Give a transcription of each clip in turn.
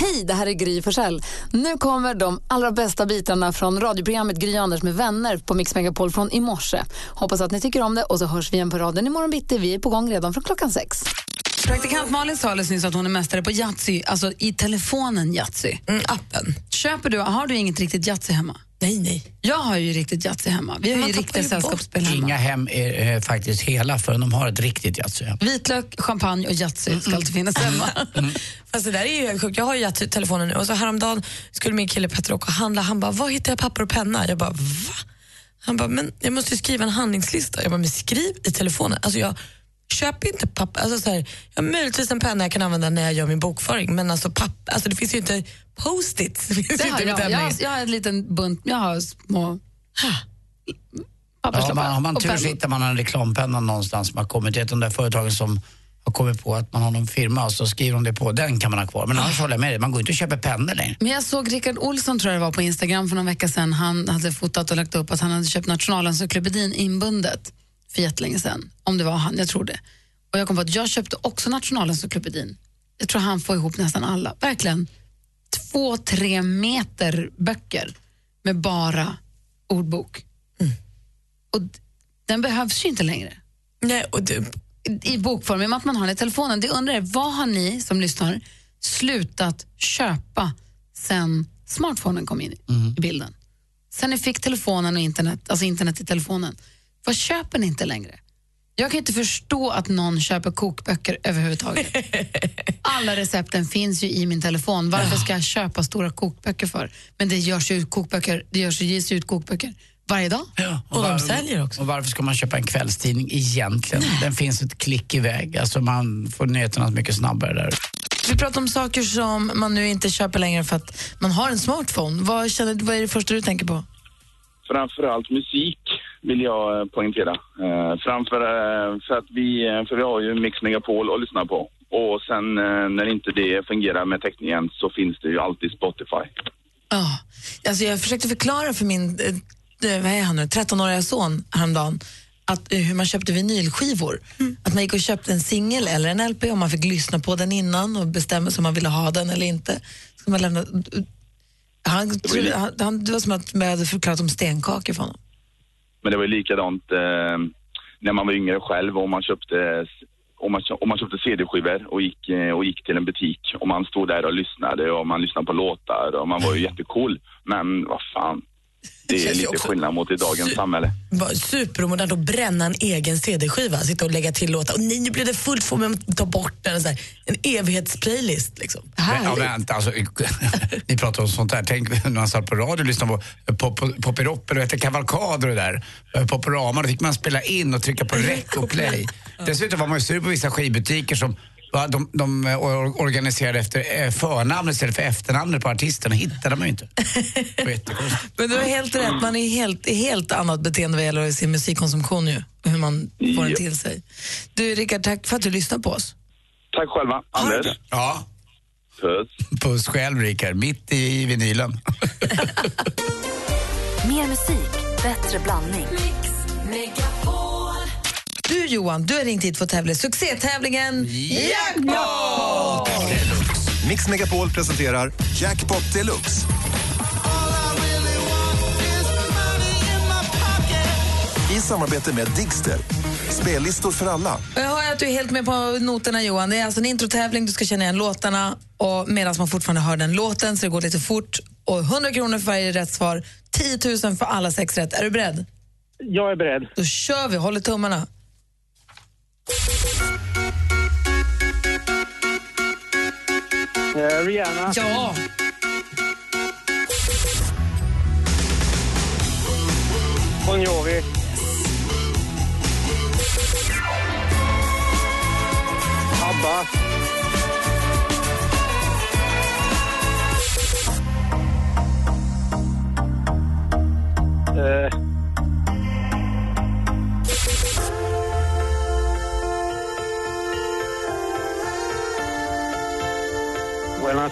Hej, det här är Gry Forssell. Nu kommer de allra bästa bitarna från radioprogrammet Gry Anders med vänner på Mix Megapol från i morse. Hoppas att ni tycker om det och så hörs vi igen på raden imorgon bitti. Vi är på gång redan från klockan sex. Praktikant Malin sa alldeles nyss att hon är mästare på Yatzy, alltså i telefonen Yatzy. Mm, appen. Köper du, har du inget riktigt Yatzy hemma? Nej, nej. Jag har ju riktigt Yatzy hemma. Vi har Man ju riktiga sällskapsspel hemma. Inga hem är eh, faktiskt hela förrän de har ett riktigt Yatzy. Vitlök, champagne och Yatzy ska alltid finnas hemma. Fast det där är ju helt sjukt. Jag har ju gett telefonen nu och så häromdagen skulle min kille Petter åka och handla. Han bara, var hittar jag papper och penna? Jag bara, va? Han bara, men jag måste ju skriva en handlingslista. Jag bara, men skriv i telefonen. Alltså jag köper inte papper. Alltså så här, jag har möjligtvis en penna jag kan använda när jag gör min bokföring, men alltså papper, alltså det finns ju inte post-its. Det Det har mitt jag, har, jag har en liten bunt, jag har små Ja, papperslappar. har man, har man och tur så hittar man en reklampenna någonstans som har kommit till ett av de där företagen som har kommit på att man har någon firma och så skriver de det på. Den kan man ha kvar. Men annars håller jag med dig, man går inte och köper pennor längre. Men jag såg Rickard Olsson tror jag det var på Instagram för någon vecka sedan. Han hade fotat och lagt upp att han hade köpt Nationalencyklopedin inbundet för jättelänge sedan. Om det var han, jag tror det. Och jag kom på att jag köpte också Nationalencyklopedin. Jag tror han får ihop nästan alla. Verkligen. Två, tre meter böcker med bara ordbok. Och d- den behövs ju inte längre Nej, och du, i bokform, i och med att man har den i telefonen. Det undrar jag, vad har ni som lyssnar slutat köpa sen smartphonen kom in i- i bilden? Sen ni fick telefonen och internet, alltså internet i telefonen. Vad köper ni inte längre? Jag kan inte förstå att någon köper kokböcker överhuvudtaget. Alla recepten finns ju i min telefon. Varför ska jag köpa stora kokböcker för? Men det görs ju ut kokböcker, det görs, ges ut kokböcker varje dag. och de säljer också. Och varför ska man köpa en kvällstidning egentligen? Den finns ett klick iväg. Alltså man får nyheterna mycket snabbare där. Vi pratar om saker som man nu inte köper längre för att man har en smartphone. Vad, känner, du- vad är det första du tänker på? framförallt musik vill jag eh, poängtera. Eh, framför, eh, för att vi, eh, för vi har ju Mix Megapol att lyssna på. Och sen eh, när inte det fungerar med täckningen så finns det ju alltid Spotify. Ja, alltså jag försökte förklara för min eh, vad är han nu, 13-åriga son häromdagen att, eh, hur man köpte vinylskivor. Att man gick och köpte en singel eller en LP och man fick lyssna på den innan och bestämma sig om man ville ha den eller inte. Ska man lämna, han, trodde, han, han, det var som att jag hade förklarat om stenkakor för honom. Men det var ju likadant eh, när man var yngre själv och man köpte om man, om man köpte CD-skivor och gick, eh, och gick till en butik och man stod där och lyssnade och man lyssnade på låtar och man var ju jättecool. Men vad fan, det är lite också skillnad mot i dagens samhälle. Supermodernt att bränna en egen CD-skiva, sitta och lägga till låtar. Och nej, nu blev det fullt, får man ta bort den. Så här. En evighetsplaylist liksom. Men, ja, vänta, alltså, ni pratar om sånt där. Tänk när man satt på radio och lyssnade på pop, Poppiropper och hette Kavalkad och det där. Eh, Poporama, då fick man spela in och trycka på rec och play. Dessutom var man ju sur på vissa skivbutiker som de, de eh, or- organiserade efter eh, förnamn istället för efternamnet på artisten. och hittade man ju inte. Men du har helt rätt, man är helt, helt annat beteende vad gäller sin musikkonsumtion nu. och Hur man får den till sig. Du Rickard, tack för att du lyssnar på oss. Tack själva. Anders, Ja, puss. puss själv Rickard, mitt i vinylen. Mer musik, bättre blandning. Du Johan, du har ringt hit för att tävla i succétävlingen Jackpot! Mix Megapol presenterar Jackpot Deluxe. I samarbete med Digster. Spellistor för alla. Jag hör att du är helt med på noterna Johan. Det är alltså en introtävling, du ska känna igen låtarna och medan man fortfarande hör den låten så det går lite fort. Och 100 kronor för varje rätt svar, 10 000 för alla sex rätt. Är du beredd? Jag är beredd. Då kör vi, håller tummarna. Eh, Rihanna. Ja! Bon Jovi. ABBA.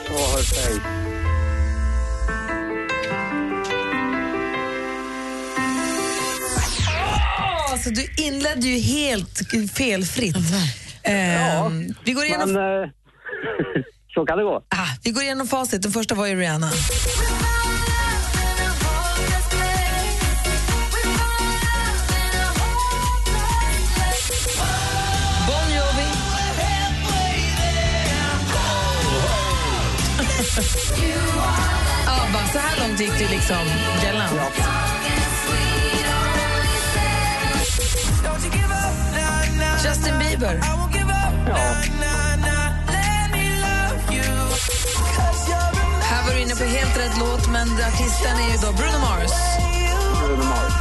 saw her du inledde ju helt felfritt. Ja, ehm, vi går igenom... men eh, så kan det gå. Ah, vi går igenom facit. Den första var ju Rihanna. ABBA, så här långt gick det liksom galant. Justin Bieber. Här var du inne på helt rätt låt, men artisten är ju då Bruno Mars. Bruno Mars.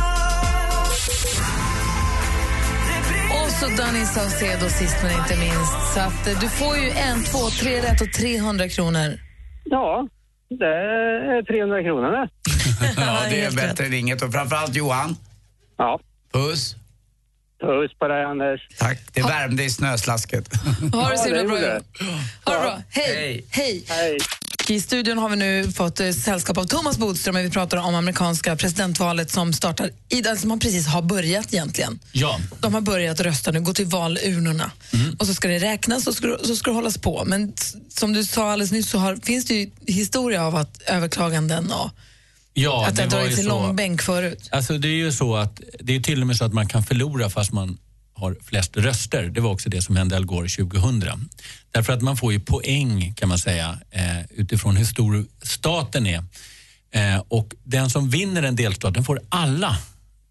Och så Danny Saucedo sist men inte minst. Så att, eh, du får ju en, två, tre rätt och 300 kronor. Ja, det är 300 kronor det. Ja, det är bättre än inget. Och framförallt Johan, Ja. puss. Puss på dig, Anders. Tack. Det värmde i snöslasket. Ha det så himla bra. Ha det bra. Hej. Hej. Hej. I studion har vi nu fått eh, sällskap av Thomas Bodström och vi pratar om amerikanska presidentvalet som startar i, som har precis har börjat egentligen. Ja. De har börjat rösta nu, gå till valurnorna. Och så ska det räknas och så ska, så ska det hållas på. Men som du sa alldeles nyss så har, finns det ju historia av att överklaganden och Ja, att det har dragits i långbänk förut. Alltså det är ju så att det är till och med så att man kan förlora fast man har flest röster. Det var också det som hände Al Gore 2000. Därför att man får ju poäng kan man säga eh, utifrån hur stor staten är. Eh, och den som vinner en delstat den får alla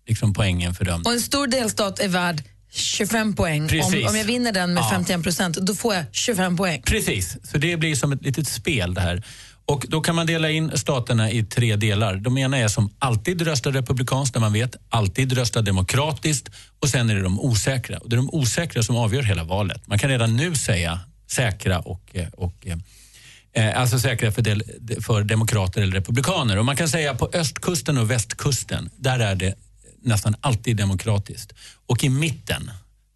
liksom, poängen för dem. Och en stor delstat är värd 25 poäng. Om, om jag vinner den med Ja. 51 procent, då får jag 25 poäng. Precis, så det blir som ett litet spel det här. Och då kan man dela in staterna i tre delar. De ena är som alltid röstar republikanskt, där man vet, alltid röstar demokratiskt och sen är det de osäkra. Och det är de osäkra som avgör hela valet. Man kan redan nu säga säkra och, eh, och eh, eh, alltså säkra för, del, för demokrater eller republikaner. Och man kan säga på östkusten och västkusten, där är det nästan alltid demokratiskt. Och i mitten,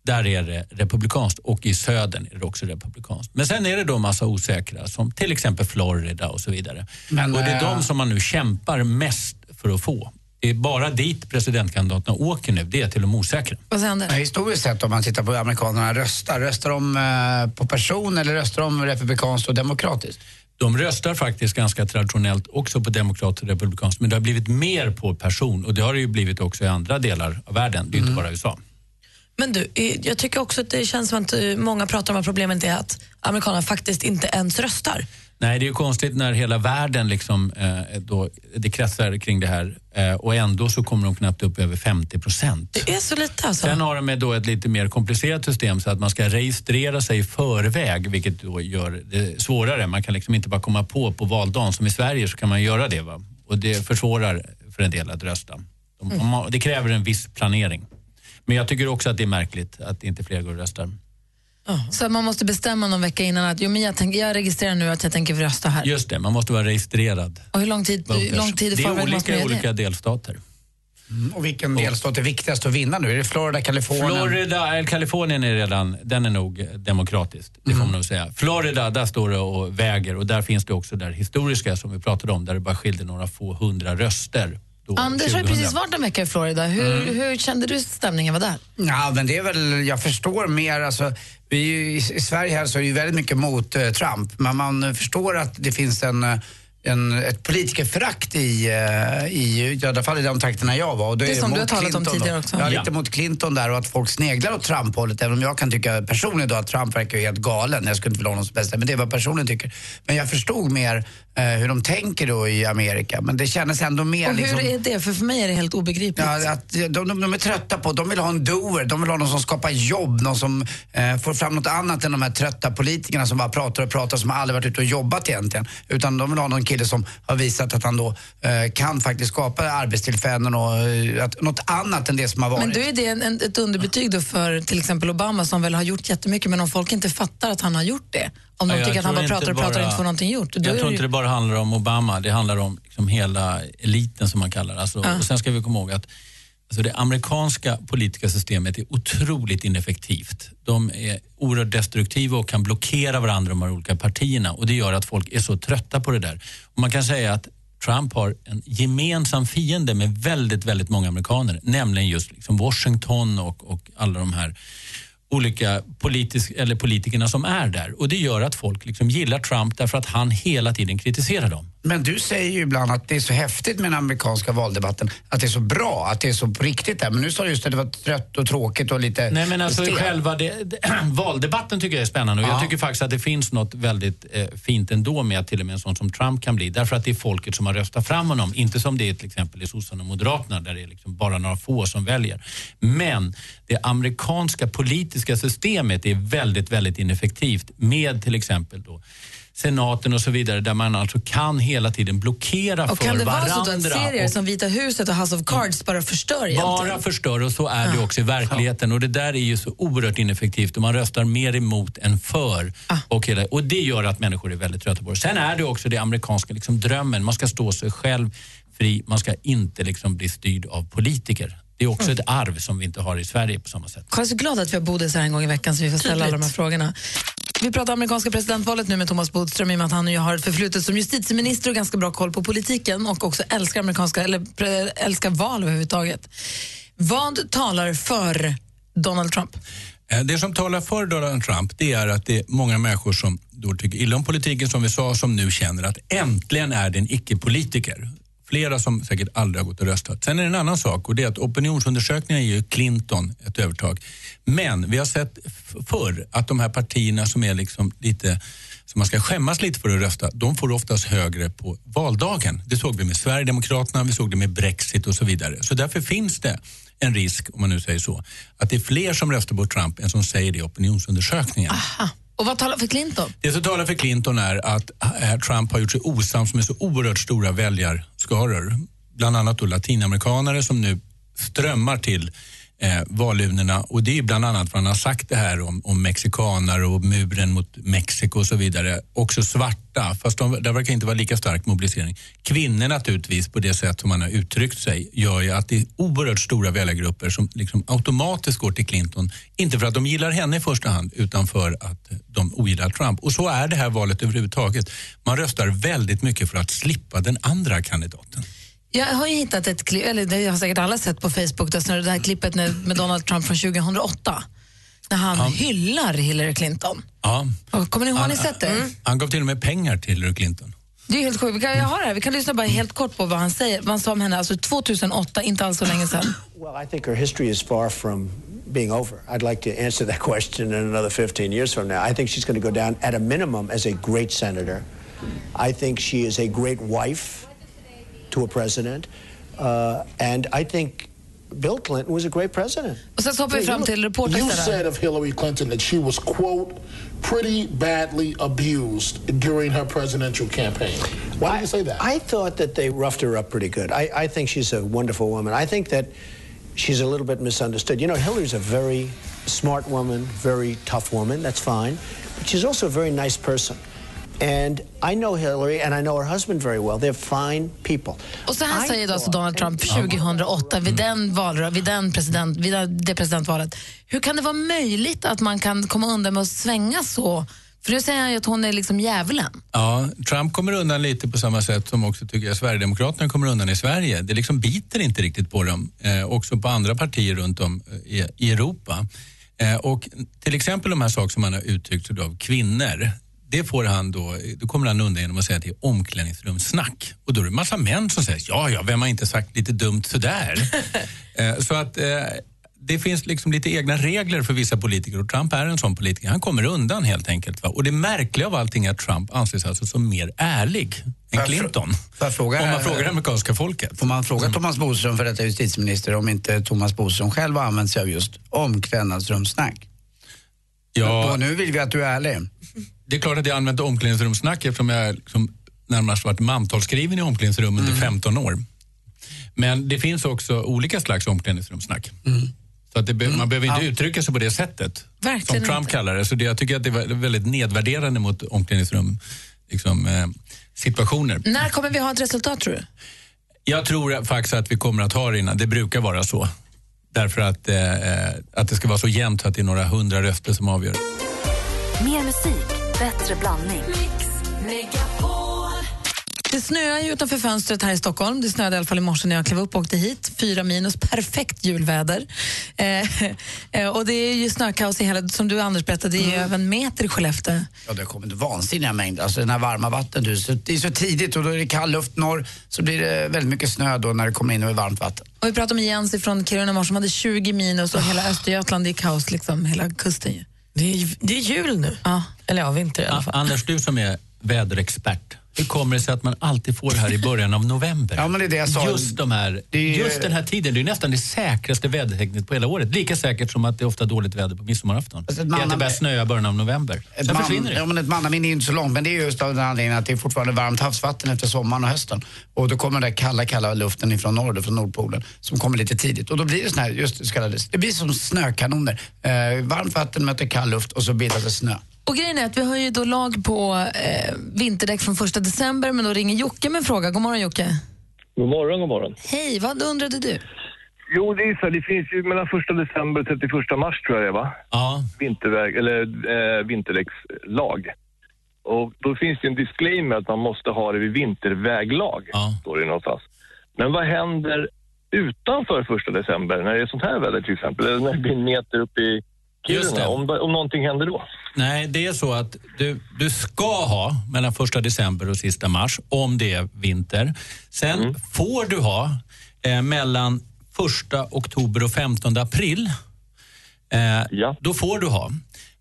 där är det republikanskt och i södern är det också republikanskt. Men sen är det då massa osäkra som till exempel Florida och så vidare. Men, och det är eh, de som man nu kämpar mest för att få. Det är bara dit presidentkandidaterna åker nu, det är till de osäkra. Vad? Men Historiskt sett om man tittar på hur amerikanerna röstar, röstar de eh, på person eller röstar de republikanskt och demokratiskt? De röstar faktiskt ganska traditionellt också på demokrater och republikanskt men det har blivit mer på person och det har det ju blivit också i andra delar av världen. Det är ju inte bara USA. Men du, jag tycker också att det känns som att eh, många pratar om att problemet är att amerikanerna faktiskt inte ens röstar. Nej, det är ju konstigt när hela världen liksom, eh, då, det kretsar kring det här eh, och ändå så kommer de knappt upp över 50 procent. Det är så lite alltså. Sen har de då ett lite mer komplicerat system så att man ska registrera sig i förväg vilket då gör det svårare. Man kan liksom inte bara komma på på valdagen. Som i Sverige så kan man göra det va? och det försvårar för en del att rösta. De, Mm. Det kräver en viss planering. Men jag tycker också att det är märkligt att inte fler går och röstar. Så man måste bestämma någon vecka innan att jo, men jag, tänker, jag registrerar nu att jag tänker rösta här. Just det, man måste vara registrerad. Och hur lång tid, hur lång tid det är olika i olika det? delstater. Och vilken delstat är viktigast att vinna nu? Är det Florida, Kalifornien? Florida, eller Kalifornien är redan, den är nog demokratiskt. Det får man nog säga. Florida, där står det och väger och där finns det också det historiska som vi pratade om där det bara skilde några få hundra röster. Anders har ju 2000. precis varit en vecka i Florida. Hur, hur kände du stämningen var där? Ja, men det är väl, jag förstår mer, alltså, vi i, Sverige här så är det ju väldigt mycket mot eh, Trump, men man förstår att det finns en eh, en, ett politikerförakt i, eh, i, i alla fall i de trakterna jag var. Och då Det är som du har talat om Clinton tidigare då. också. Ja, Ja. lite mot Clinton där och att folk sneglar åt Trump-hållet. Även om jag kan tycka personligen då att Trump verkar ju helt galen. Jag skulle inte vilja ha honom som bästa, men det är vad jag personligen tycker. Men jag förstod mer eh, hur de tänker då i Amerika. Men det kändes ändå mer Och hur liksom... är det? För för mig är det helt obegripligt. Ja, att de, de, de är trötta på, de vill ha en doer, de vill ha någon som skapar jobb, någon som eh, får fram något annat än de här trötta politikerna som bara pratar och pratar som aldrig varit ute och jobbat egentligen. Utan de vill ha någon kille som har visat att han då eh, kan faktiskt skapa arbetstillfällen och eh, att, något annat än det som har varit. Men då är det en, en, ett underbetyg då för till exempel Obama som väl har gjort jättemycket men om folk inte fattar att han har gjort det, om de Ja, tycker att han bara pratar inte och pratar och bara- inte får någonting gjort. Då Jag tror det inte ju- det bara handlar om Obama, det handlar om liksom hela eliten som man kallar det. alltså, Ja. Och Sen ska vi komma ihåg att alltså det amerikanska politiska systemet är otroligt ineffektivt. De är oerhört destruktiva och kan blockera varandra, de här olika partierna. Och Det gör att folk är så trötta på det där. Och man kan säga att Trump har en gemensam fiende med väldigt, väldigt många amerikaner, nämligen just liksom Washington och, och alla de här olika politisk, eller politikerna som är där. Och Det gör att folk liksom gillar Trump därför att han hela tiden kritiserar dem. Men du säger ju ibland att det är så häftigt med den amerikanska valdebatten, att det är så bra, att det är så på riktigt där. Men nu sa du just att det var trött och tråkigt och lite Nej men alltså stel. själva det, det, valdebatten tycker jag är spännande och Ja. jag tycker faktiskt att det finns något väldigt eh, fint ändå med att till och med en sån som Trump kan bli. Därför att det är folket som har röstat fram honom. Inte som det är till exempel i sossarna och moderaterna där det är liksom bara några få som väljer. Men det amerikanska politiska systemet är väldigt, väldigt ineffektivt med till exempel då senaten och så vidare där man alltså kan hela tiden blockera Och för kan det vara varandra. så att serier och- som Vita huset och House of Cards bara förstör egentligen? bara förstör och så är Ah. det också i verkligheten. Och det där är ju så oerhört ineffektivt och man röstar mer emot än för. Ah. Och, hela, och det gör att människor är väldigt trötta på det. Sen är det också det amerikanska liksom drömmen. Man ska stå sig själv fri, man ska inte liksom bli styrd av politiker. Det är också Mm. ett arv som vi inte har i Sverige på samma sätt. Jag är så glad att vi har Bodis här en gång i veckan så vi får ställa alla de här frågorna. Vi pratar amerikanska presidentvalet nu med Thomas Bodström i och med att han ju har ett förflutet som justitieminister och ganska bra koll på politiken och också älskar, amerikanska, eller, älskar val överhuvudtaget. Vad talar för Donald Trump? Eh, det som talar för Donald Trump det är att det är många människor som då tycker illa om politiken som vi sa som nu känner att äntligen är det en icke-politiker. Flera som säkert aldrig har gått och röstat. Sen är det en annan sak och det är att opinionsundersökningar ger ju Clinton ett övertag. Men vi har sett förr att de här partierna som är liksom lite som man ska skämmas lite för att rösta, de får oftast högre på valdagen. Det såg vi med Sverigedemokraterna, vi såg det med Brexit och så vidare. Så därför finns det en risk, om man nu säger så, att det är fler som röstar på Trump än som säger det i opinionsundersökningen. Och vad talar för Clinton? Det som talar för Clinton är att eh, Trump har gjort sig osams med så oerhört stora väljarskaror. Bland annat då latinamerikanare som nu strömmar till eh, valurnorna. Och det är bland annat vad han har sagt det här om, om mexikaner och muren mot Mexiko och så vidare. Också svarta, fast de, där verkar inte vara lika stark mobilisering. Kvinnor naturligtvis, på det sätt som han har uttryckt sig, gör ju att det är oerhört stora väljargrupper som liksom automatiskt går till Clinton. Inte för att de gillar henne i första hand, utan för att de ogillar Trump. Och så är det här valet överhuvudtaget. Man röstar väldigt mycket för att slippa den andra kandidaten. Jag har ju hittat ett klipp, eller det har säkert alla sett på Facebook, det här klippet när- med Donald Trump från 2008. När han Ja. hyllar Hillary Clinton. Ja. Och kommer ni ihåg, har ni sett det? Han gav till och med pengar till Hillary Clinton. Det är helt sjukt. Vi kan, jag har det här. Vi kan lyssna bara helt kort på vad han säger. Vad han sa om henne alltså 2008, inte alls så länge sedan. Well, I think her history is far from being over. I'd like to answer that question in another 15 years from now. I think she's going to go down at a minimum as a great senator. I think she is a great wife to a president. Uh, and I think Bill Clinton was a great president. Och sen så hoppar vi fram till reportern You said of Hillary Clinton that she was, quote, pretty badly abused during her presidential campaign. Why do you say that? I thought that they roughed her up pretty good. I, I think she's a wonderful woman. I think that she's a little bit misunderstood. You know, Hillary's a very smart woman, very tough woman. That's fine. But she's also a very nice person. And I know Hillary and I know her husband very well. They're fine people. Och så här I säger då alltså Donald Trump 2008 vid, den valrö- vid, den president, vid det presidentvalet. Hur kan det vara möjligt att man kan komma undan med att svänga så? För nu säger han ju att hon är liksom djävulen. Ja, Trump kommer undan lite på samma sätt som också tycker jag Sverigedemokraterna kommer undan i Sverige. Det liksom biter inte riktigt på dem, eh, också på andra partier runt om eh, i, i Europa. Eh, och till exempel de här sakerna som han har uttryckt av kvinnor. Det får han då, då kommer han undan genom att säga att det är omklädningsrumssnack. Och då är det en massa män som säger, ja, ja, vem har inte sagt lite dumt sådär? eh, så att eh, det finns liksom lite egna regler för vissa politiker och Trump är en sån politiker. Han kommer undan helt enkelt. Va? Och det märkliga av allting är att Trump anses alltså som mer ärlig än Clinton. Får jag fråga, Om man frågar det amerikanska folket. Får man fråga Thomas Bodström, för detta justitieminister, om inte Thomas Bodström själv har använt sig av just omklädnadsrumssnack? Ja. Och nu vill vi att du är ärlig. Det är klart att jag har använt omklädningsrumssnack eftersom jag liksom närmast varit mantalsskriven i omklädningsrum under 15 år. Men det finns också olika slags omklädningsrumssnack. Så att det be- man behöver inte uttrycka sig på det sättet. Verkligen som Trump inte. kallar det. Så det, jag tycker att det är väldigt nedvärderande mot omklädningsrum liksom, eh, situationer. När kommer vi ha ett resultat tror du? Jag tror faktiskt att vi kommer att ha det innan. Det brukar vara så. Därför att, eh, att det ska vara så jämnt att det är några hundra röster som avgör. Mer musik, bättre blandning. Det snöar ju utanför fönstret här i Stockholm. Det snöade i alla fall i morse när jag klev upp och åkte hit. Fyra minus, perfekt julväder. Eh, eh, och det är ju snökaos i hela, som du Anders berättade, det är ju över en meter i Skellefteå. Ja, det har kommit vansinniga mängder. Alltså den här varma vatten, du, så, det är så tidigt och då är det kall luft norr så blir det väldigt mycket snö då när det kommer in över varmt vatten. Och vi pratade med Jens från Kiruna som hade 20 minus och hela Östergötland är kaos, liksom, hela kusten ju. Det är, det är jul nu. Ja. Eller ja, vinter i alla fall. Anders, du som är väderexpert. Hur kommer det sig att man alltid får det här i början av november? Ja, men det är det jag sa. Just, de här, Det är ju- just den här tiden, det är nästan det säkraste vädertecknet på hela året. Lika säkert som att det är ofta dåligt väder på midsommarafton. Alltså, det är att det börjar snöa i början av november. Sen man, försvinner det. ja, men ett mannaminne är inte så långt, men det är just av den anledningen att det är fortfarande varmt havsvatten efter sommaren och hösten. Och då kommer den där kalla, kalla luften ifrån norr, från Nordpolen, som kommer lite tidigt. Och då blir det sån här, just kallade, det blir som snökanoner. Eh, varmt vatten möter kall luft och så bildas det snö. Och grejen är att vi har ju då lag på eh, vinterdäck från första december men då ringer Jocke med en fråga. God morgon Jocke. God morgon, god morgon. Hej, vad undrade du? Jo, det är så här, det finns ju mellan 1 december och 31 mars tror jag det är, va? Ja. Vinterväg, eller eh, vinterdäckslag. Och då finns det en disclaimer att man måste ha det vid vinterväglag, står det någonstans. Men vad händer utanför 1 december när det är sånt här väder till exempel? Eller när det blir en meter upp i Just det. Om, om någonting händer då? Nej, det är så att du, du ska ha mellan första december och sista mars om det är vinter. Sen Mm. får du ha eh, mellan första oktober och 15 april. Eh, Då får du ha.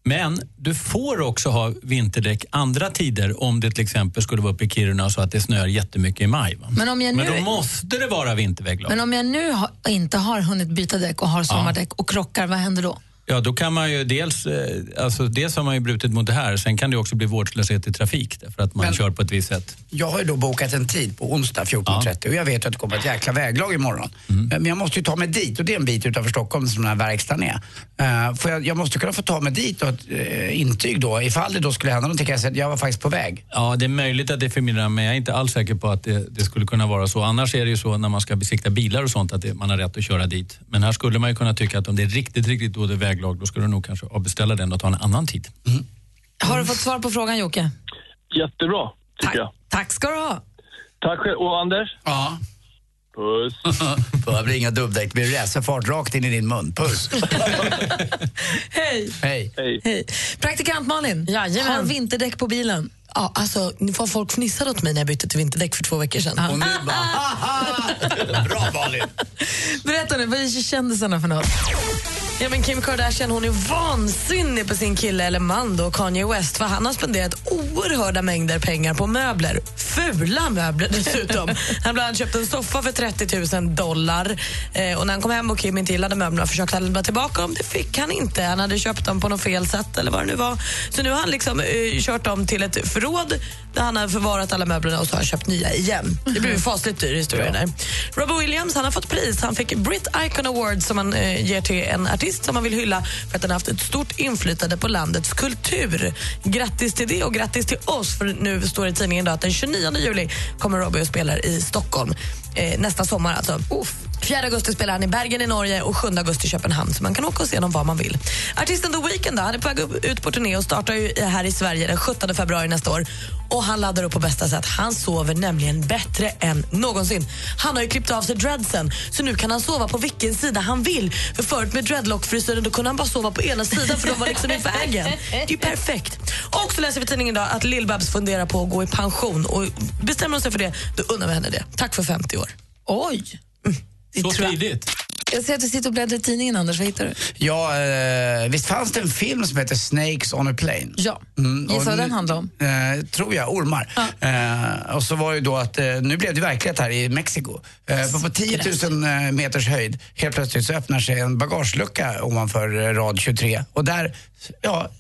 Men du får också ha vinterdäck andra tider om det till exempel skulle vara uppe i Kiruna så att det snöar jättemycket i maj. Va? Men om jag Men nu- då måste det vara vinterväglag. Men om jag nu ha, inte har hunnit byta däck och har sommardäck och krockar, vad händer då? Ja, då kan man ju dels, eh, alltså dels har man ju brutit mot det här, sen kan det också bli vårdslöshet i trafik därför att man Men- kör på ett visst sätt. Jag har ju då bokat en tid på onsdag 14.30 och jag vet att det kommer ett jäkla väglag imorgon. Mm. Men jag måste ju ta mig dit och det är en bit utanför Stockholm som den här verkstaden är. Uh, för jag, jag måste kunna få ta mig dit och ett eh, intyg då. Ifall det då skulle hända någonting kan jag säga att jag var faktiskt på väg. Ja, det är möjligt att det är förmildrande, men jag är inte alls säker på att det, det skulle kunna vara så. Annars är det ju så när man ska besikta bilar och sånt att det, man har rätt att köra dit. Men här skulle man ju kunna tycka att om det är riktigt, riktigt dåligt väglag, då skulle du nog kanske avbeställa den och ta en annan tid. Har du fått svar på frågan Jocke? Jättebra, tycker jag. Tack ska du ha. Tack själv. Och Anders? Ja. Puss. Behöver inga dubbdäck, det blir racerfart rakt in i din mun. Puss. Hej. Hej. Hej. Praktikant Malin, har vinterdäck på bilen? Ja, alltså, nu får folk fnissade åt mig när jag bytte till vinterdäck för två veckor sedan. Och nu bara, bra Malin. Berätta nu, vad är kändisarna för något? Ja, men Kim Kardashian hon är vansinnig på sin kille eller man då, Kanye West för han har spenderat oerhörda mängder pengar på möbler. Fula möbler dessutom. han bland annat köpt en soffa för 30 000 dollar eh, och när han kom hem och Kim inte gillade möblerna försökte han lämna tillbaka dem. Det fick han inte. Han hade köpt dem på något fel sätt eller vad det nu var. Så nu har han liksom eh, kört dem till ett förråd där han har förvarat alla möblerna och så har han köpt nya igen. Det blev ju fasligt dyr historia där. Robbie Williams han har fått pris. Han fick Brit Icon Award som man eh, ger till en artist som man vill hylla för att den har haft ett stort inflytande på landets kultur. Grattis till det och grattis till oss för nu står det i tidningen idag att den 29 juli kommer Robbie och spelar i Stockholm. Eh, nästa sommar alltså. Uff. 4 augusti spelar han i Bergen i Norge och 7 augusti i Köpenhamn så man kan åka och se honom var man vill. Artisten The Weeknd då, han är på väg ut på turné och startar ju här i Sverige den 17 februari nästa år. Och han laddar upp på bästa sätt. Han sover nämligen bättre än någonsin. Han har ju klippt av sig dreadsen så nu kan han sova på vilken sida han vill. För förut med dreadlockfrisyren då kunde han bara sova på ena sidan för de var liksom i vägen. Det är ju perfekt. Och så läser vi i tidningen idag att Lill-Babs funderar på att gå i pension och bestämmer hon sig för det, då undrar vi henne det. Tack för 50 år. Oj! Så tidigt. Jag ser att du sitter och bläddrar i tidningen, Anders. Vad hittar du? Ja, eh, visst fanns det en film som heter Snakes on a plane? Ja. Mm, Gissa vad den handlar om? Eh, tror jag, ormar. Eh, och så var det då att, eh, nu blev det verklighet här i Mexiko. Eh, på 10 000 eh, meters höjd, helt plötsligt så öppnar sig en bagagelucka ovanför eh, rad 23. Och där, ja,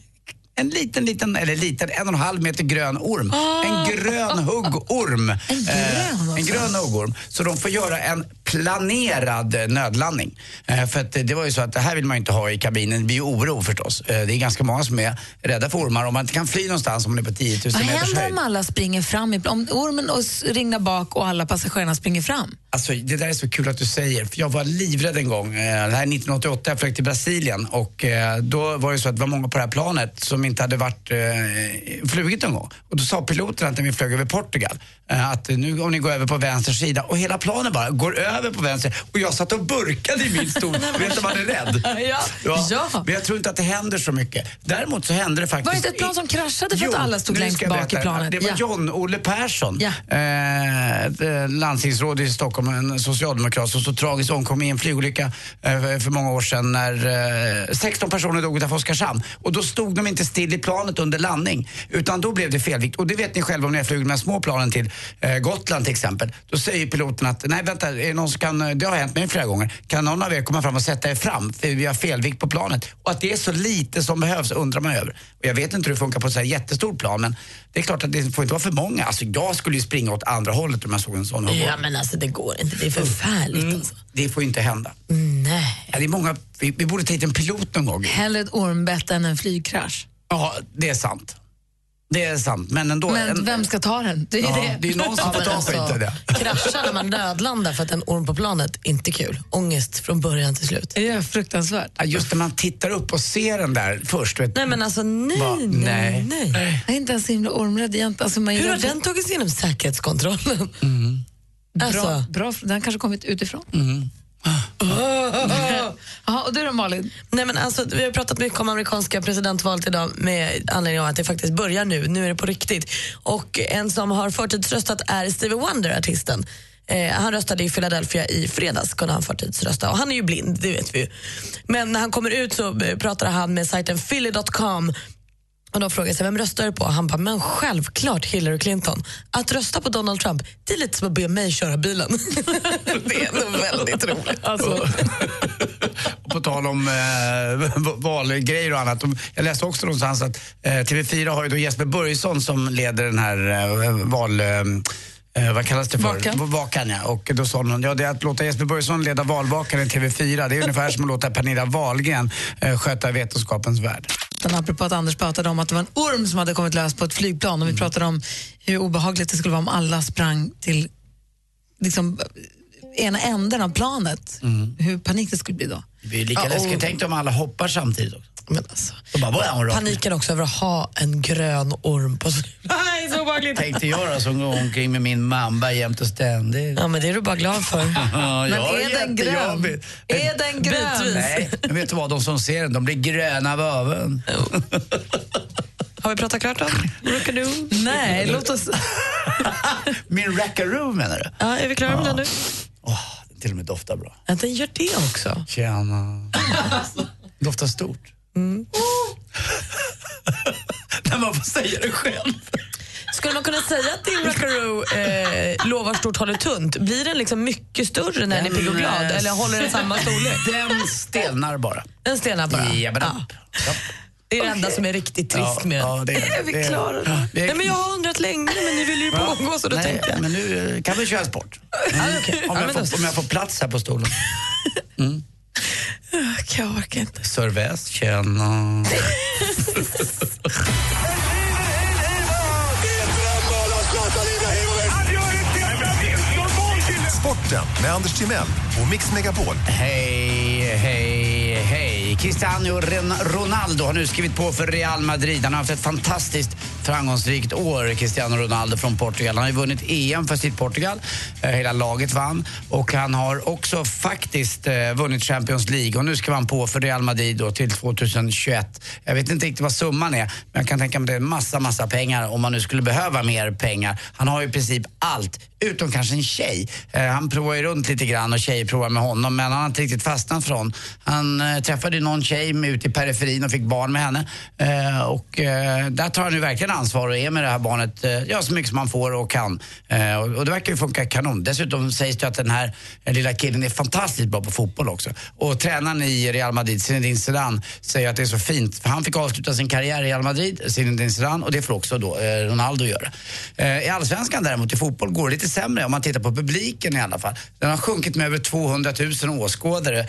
en liten, liten, eller liten, en och en halv meter grön orm. En grön huggorm. En grön, en grön huggorm. Så de får göra en planerad eh, nödlandning. Eh, för att eh, det var ju så att det här vill man ju inte ha i kabinen. Det blir ju oro förstås. Eh, det är ganska många som är rädda för ormar. Om man inte kan fly någonstans om man är på 10 000 Vad meters händer höjd. om alla springer fram? i- Om ormen ringlar bak och alla passagerarna springer fram? Alltså, det där är så kul att du säger, för jag var livrädd en gång. Eh, Det här är 1988, jag flög till Brasilien och eh, då var det så att det var många på det här planet som inte hade varit eh, flugit någon gång. Och då sa piloten att när vi flög över Portugal eh, att nu om ni går över på vänster sida och hela planen bara går över på vänster och jag satt och burkade i min stol. Vet du, man är rädd. Ja. Ja. Men jag tror inte att det händer så mycket. Däremot så hände det faktiskt... Var det inte ett plan som kraschade för Jo, att alla stod längst bak i planet? Det var Ja. John-Olle Persson, Ja. eh, eh, landstingsråd i Stockholm, en socialdemokrat som så tragiskt omkom i en flygolycka eh, för många år sedan när eh, 16 personer dog utanför Oskarshamn. Och då stod de inte still i planet under landning utan då blev det felvikt. Och det vet ni själva om ni har flugit med små planen till eh, Gotland till exempel. Då säger piloten att nej vänta, är det, någon som kan, det har hänt mig flera gånger. Kan någon av er komma fram och sätta er fram för vi har felvikt på planet? Och att det är så lite som behövs undrar man över. Och jag vet inte hur det funkar på ett så här jättestort plan men det är klart att det får inte vara för många. Alltså jag skulle ju springa åt andra hållet om jag såg en sån. Ja, men alltså det går inte. Det är förfärligt. Mm, Alltså. det får ju inte hända. Nej. Ja, det är många, vi, vi borde ta hit en pilot någon gång. Hellre ett ormbett än en flygkrasch. Ja, det är sant. Det är sant, men ändå. Men en, vem ska ta den? Det är ja, det. det är någon som får men alltså, ta skiten. Krascha när man nödlandar för att en orm på planet, inte kul. Ångest från början till slut. Det är fruktansvärt. Ja, Just när man tittar upp och ser den där först. Vet, Nej men alltså nej, Va? nej, Nej. nej. Jag är inte ens så himla ormrädd. Inte, alltså, man Hur har den tagit sig igenom säkerhetskontrollen? bra, Alltså. bra, den har kanske kommit utifrån. Mm. Jaha, och du då Malin? Nej, men alltså, vi har pratat mycket om amerikanska presidentvalet idag med anledning av att det faktiskt börjar nu. Nu är det på riktigt. Och en som har förtidsröstat är Stevie Wonder, artisten. Eh, han röstade i Philadelphia i fredags, kunde han förtidsrösta. Och han är ju blind, det vet vi ju. Men när han kommer ut så eh, pratar han med sajten philly.com och de frågar sig vem röstar du på? Han bara, men självklart Hillary Clinton. Att rösta på Donald Trump, det är lite som att be mig köra bilen. det är nog väldigt roligt. Alltså. På tal om eh, valgrejer och annat. Jag läste också någonstans att eh, TV4 har ju då Jesper Börjesson som leder den här eh, val... Eh, eh, vad kallas det för? Vakan. Vakan ja. Och då sa någon, ja det är att låta Jesper Börjesson leda valvakan i TV4. Det är ungefär som att låta Pernilla Wahlgren eh, sköta Vetenskapens värld. Apropå att Anders pratade om att det var en orm som hade kommit lös på ett flygplan och vi pratade om hur obehagligt det skulle vara om alla sprang till liksom, ena änden av planet. Hur panik det skulle bli då. Det blir lika Ja, läskigt. Tänk om alla hoppar samtidigt också. Men alltså, bara, "Vad är ner?" paniken också över att ha en grön orm på sig. Nej, så obehagligt. Tänkte jag då som går omkring med min mamba jämt och ständigt. Ja, men det är du bara glad för. Ja, Men är den grön? jättejobbig. Är den grön? Bitvis. Nej, men vet du vad? De som ser den, de blir gröna av avund. Har vi pratat klart om Rookaroo? Nej, låt oss... Min rackaroo menar du? Ja, är vi klara med den nu? Den till och med doftar bra. Ja, den gör det också. Tjena. Doftar stort. Mm. När man får säga det själv. Skulle man kunna säga att din Rockaroo eh, lovar stort håller tunt? Blir den liksom mycket större när den är pigg och glad eller håller den samma storlek? Den stelnar bara. Den stelnar bara? Ja, men Ja. Det är det enda som är riktigt trist med. Ja, det är, Är vi det är- klara då? det är- Nej, men jag har undrat länge, men ni vill ju pågå så då Nej, tänkte jag. men nu eh, kan vi köra sport. Okej. Om, Ja, jag får, om jag får plats här på stolen. Jag orkar inte. Servais, tjena. Sporten med Anders Timell och Mix Megapol. Hej. Cristiano Ronaldo har nu skrivit på för Real Madrid. Han har haft ett fantastiskt framgångsrikt år, Cristiano Ronaldo från Portugal. Han har ju vunnit EM för sitt Portugal. Eh, Hela laget vann. Och han har också faktiskt eh, vunnit Champions League. Och nu ska han på för Real Madrid då till 2021. Jag vet inte riktigt vad summan är, men jag kan tänka mig det är massa, massa pengar om man nu skulle behöva mer pengar. Han har ju i princip allt, utom kanske en tjej. Eh, han provar ju runt lite grann och tjejer provar med honom, men han har inte riktigt fastnat för honom. Han eh, träffade någon tjej ute i periferin och fick barn med henne. Eh, och där tar han ju verkligen ansvar och är med det här barnet eh, ja, så mycket som man får och kan. Eh, och, och det verkar ju funka kanon. Dessutom sägs det att den här eh, lilla killen är fantastiskt bra på fotboll också. Och tränaren i Real Madrid, Zinedine Zidane, säger att det är så fint. För han fick avsluta sin karriär i Real Madrid, Zinedine Zidane, och det får också då Ronaldo göra. I Allsvenskan däremot, i fotboll, går det lite sämre om man tittar på publiken i alla fall. Den har sjunkit med över 200 000 åskådare.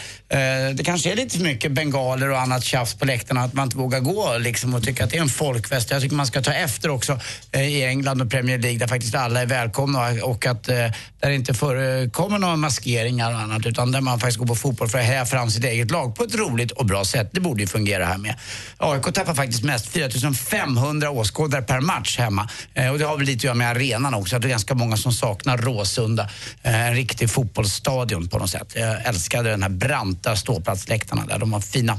Det kanske är lite för mycket bengaler och annat tjafs på läktarna, att man inte vågar gå liksom, och tycka att det är en folkfest. Jag tycker man ska ta efter också eh, i England och Premier League där faktiskt alla är välkomna och att eh, där det inte förekommer några maskeringar och annat utan där man faktiskt går på fotboll för att heja fram sitt eget lag på ett roligt och bra sätt. Det borde ju fungera här med. AIK tappar faktiskt mest, 4500 åskådare per match hemma. Eh, och det har väl lite att göra med arenan också, att det är ganska många som saknar Råsunda. Eh, en riktig fotbollsstadion på något sätt. Jag älskade den här branta ståplatsläktarna där, de var fina.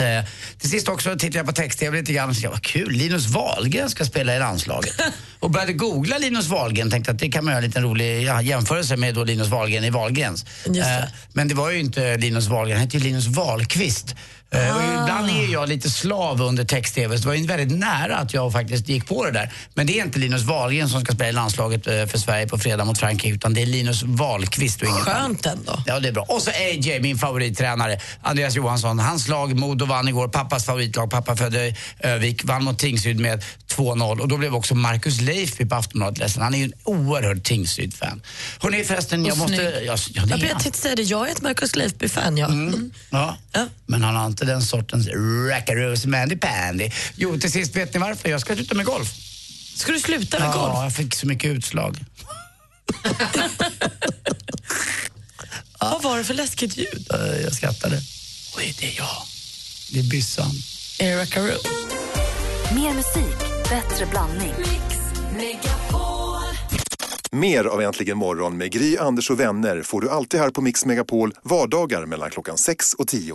Eh, till sist också tittade jag på text-tv lite grann och tänkte, vad kul, Linus Wahlgren ska spela i landslaget. och började googla Linus Wahlgren, tänkte att det kan man göra en liten rolig ja, jämförelse med då Linus Wahlgren i Wahlgrens. Eh, men det var ju inte Linus Wahlgren, han hette ju Linus Wahlqvist. Eh, och ibland är jag lite slav under text-tv, så det var ju väldigt nära att jag faktiskt gick på det där. Men det är inte Linus Wahlgren som ska spela i landslaget eh, för Sverige på fredag mot Frankrike, utan det är Linus Wahlqvist och inget Skönt ändå. Ja, det är bra. Och så AJ, min favorittränare, Andreas Johansson. Hans lag, Modo, vann igår. Pappas favoritlag, pappa födde Övik, vann mot Tingsryd med 2-0. Och då blev också Marcus Leifby på Aftonbladet ledsen. Han är ju en oerhörd Tingsryd-fan. Hörrni förresten, jag Och måste... Ja, ja, det Jag är jag tänkte säga det, jag är ett Marcus Leifby-fan. Ja. Mm. Ja. Men han har inte den sortens rackaroos mandy pandy. Jo, till sist, vet ni varför? Jag ska sluta med golf. Ska du sluta med ja, golf? jag fick så mycket utslag. Vad var det för läskigt ljud? Jag skrattade. Oj, det är jag. Det är byssan. Är det Rackaroo? Mer musik, bättre blandning. Mer av Äntligen morgon med Gry, Anders och vänner får du alltid här på Mix Megapol vardagar mellan klockan 6 och 10.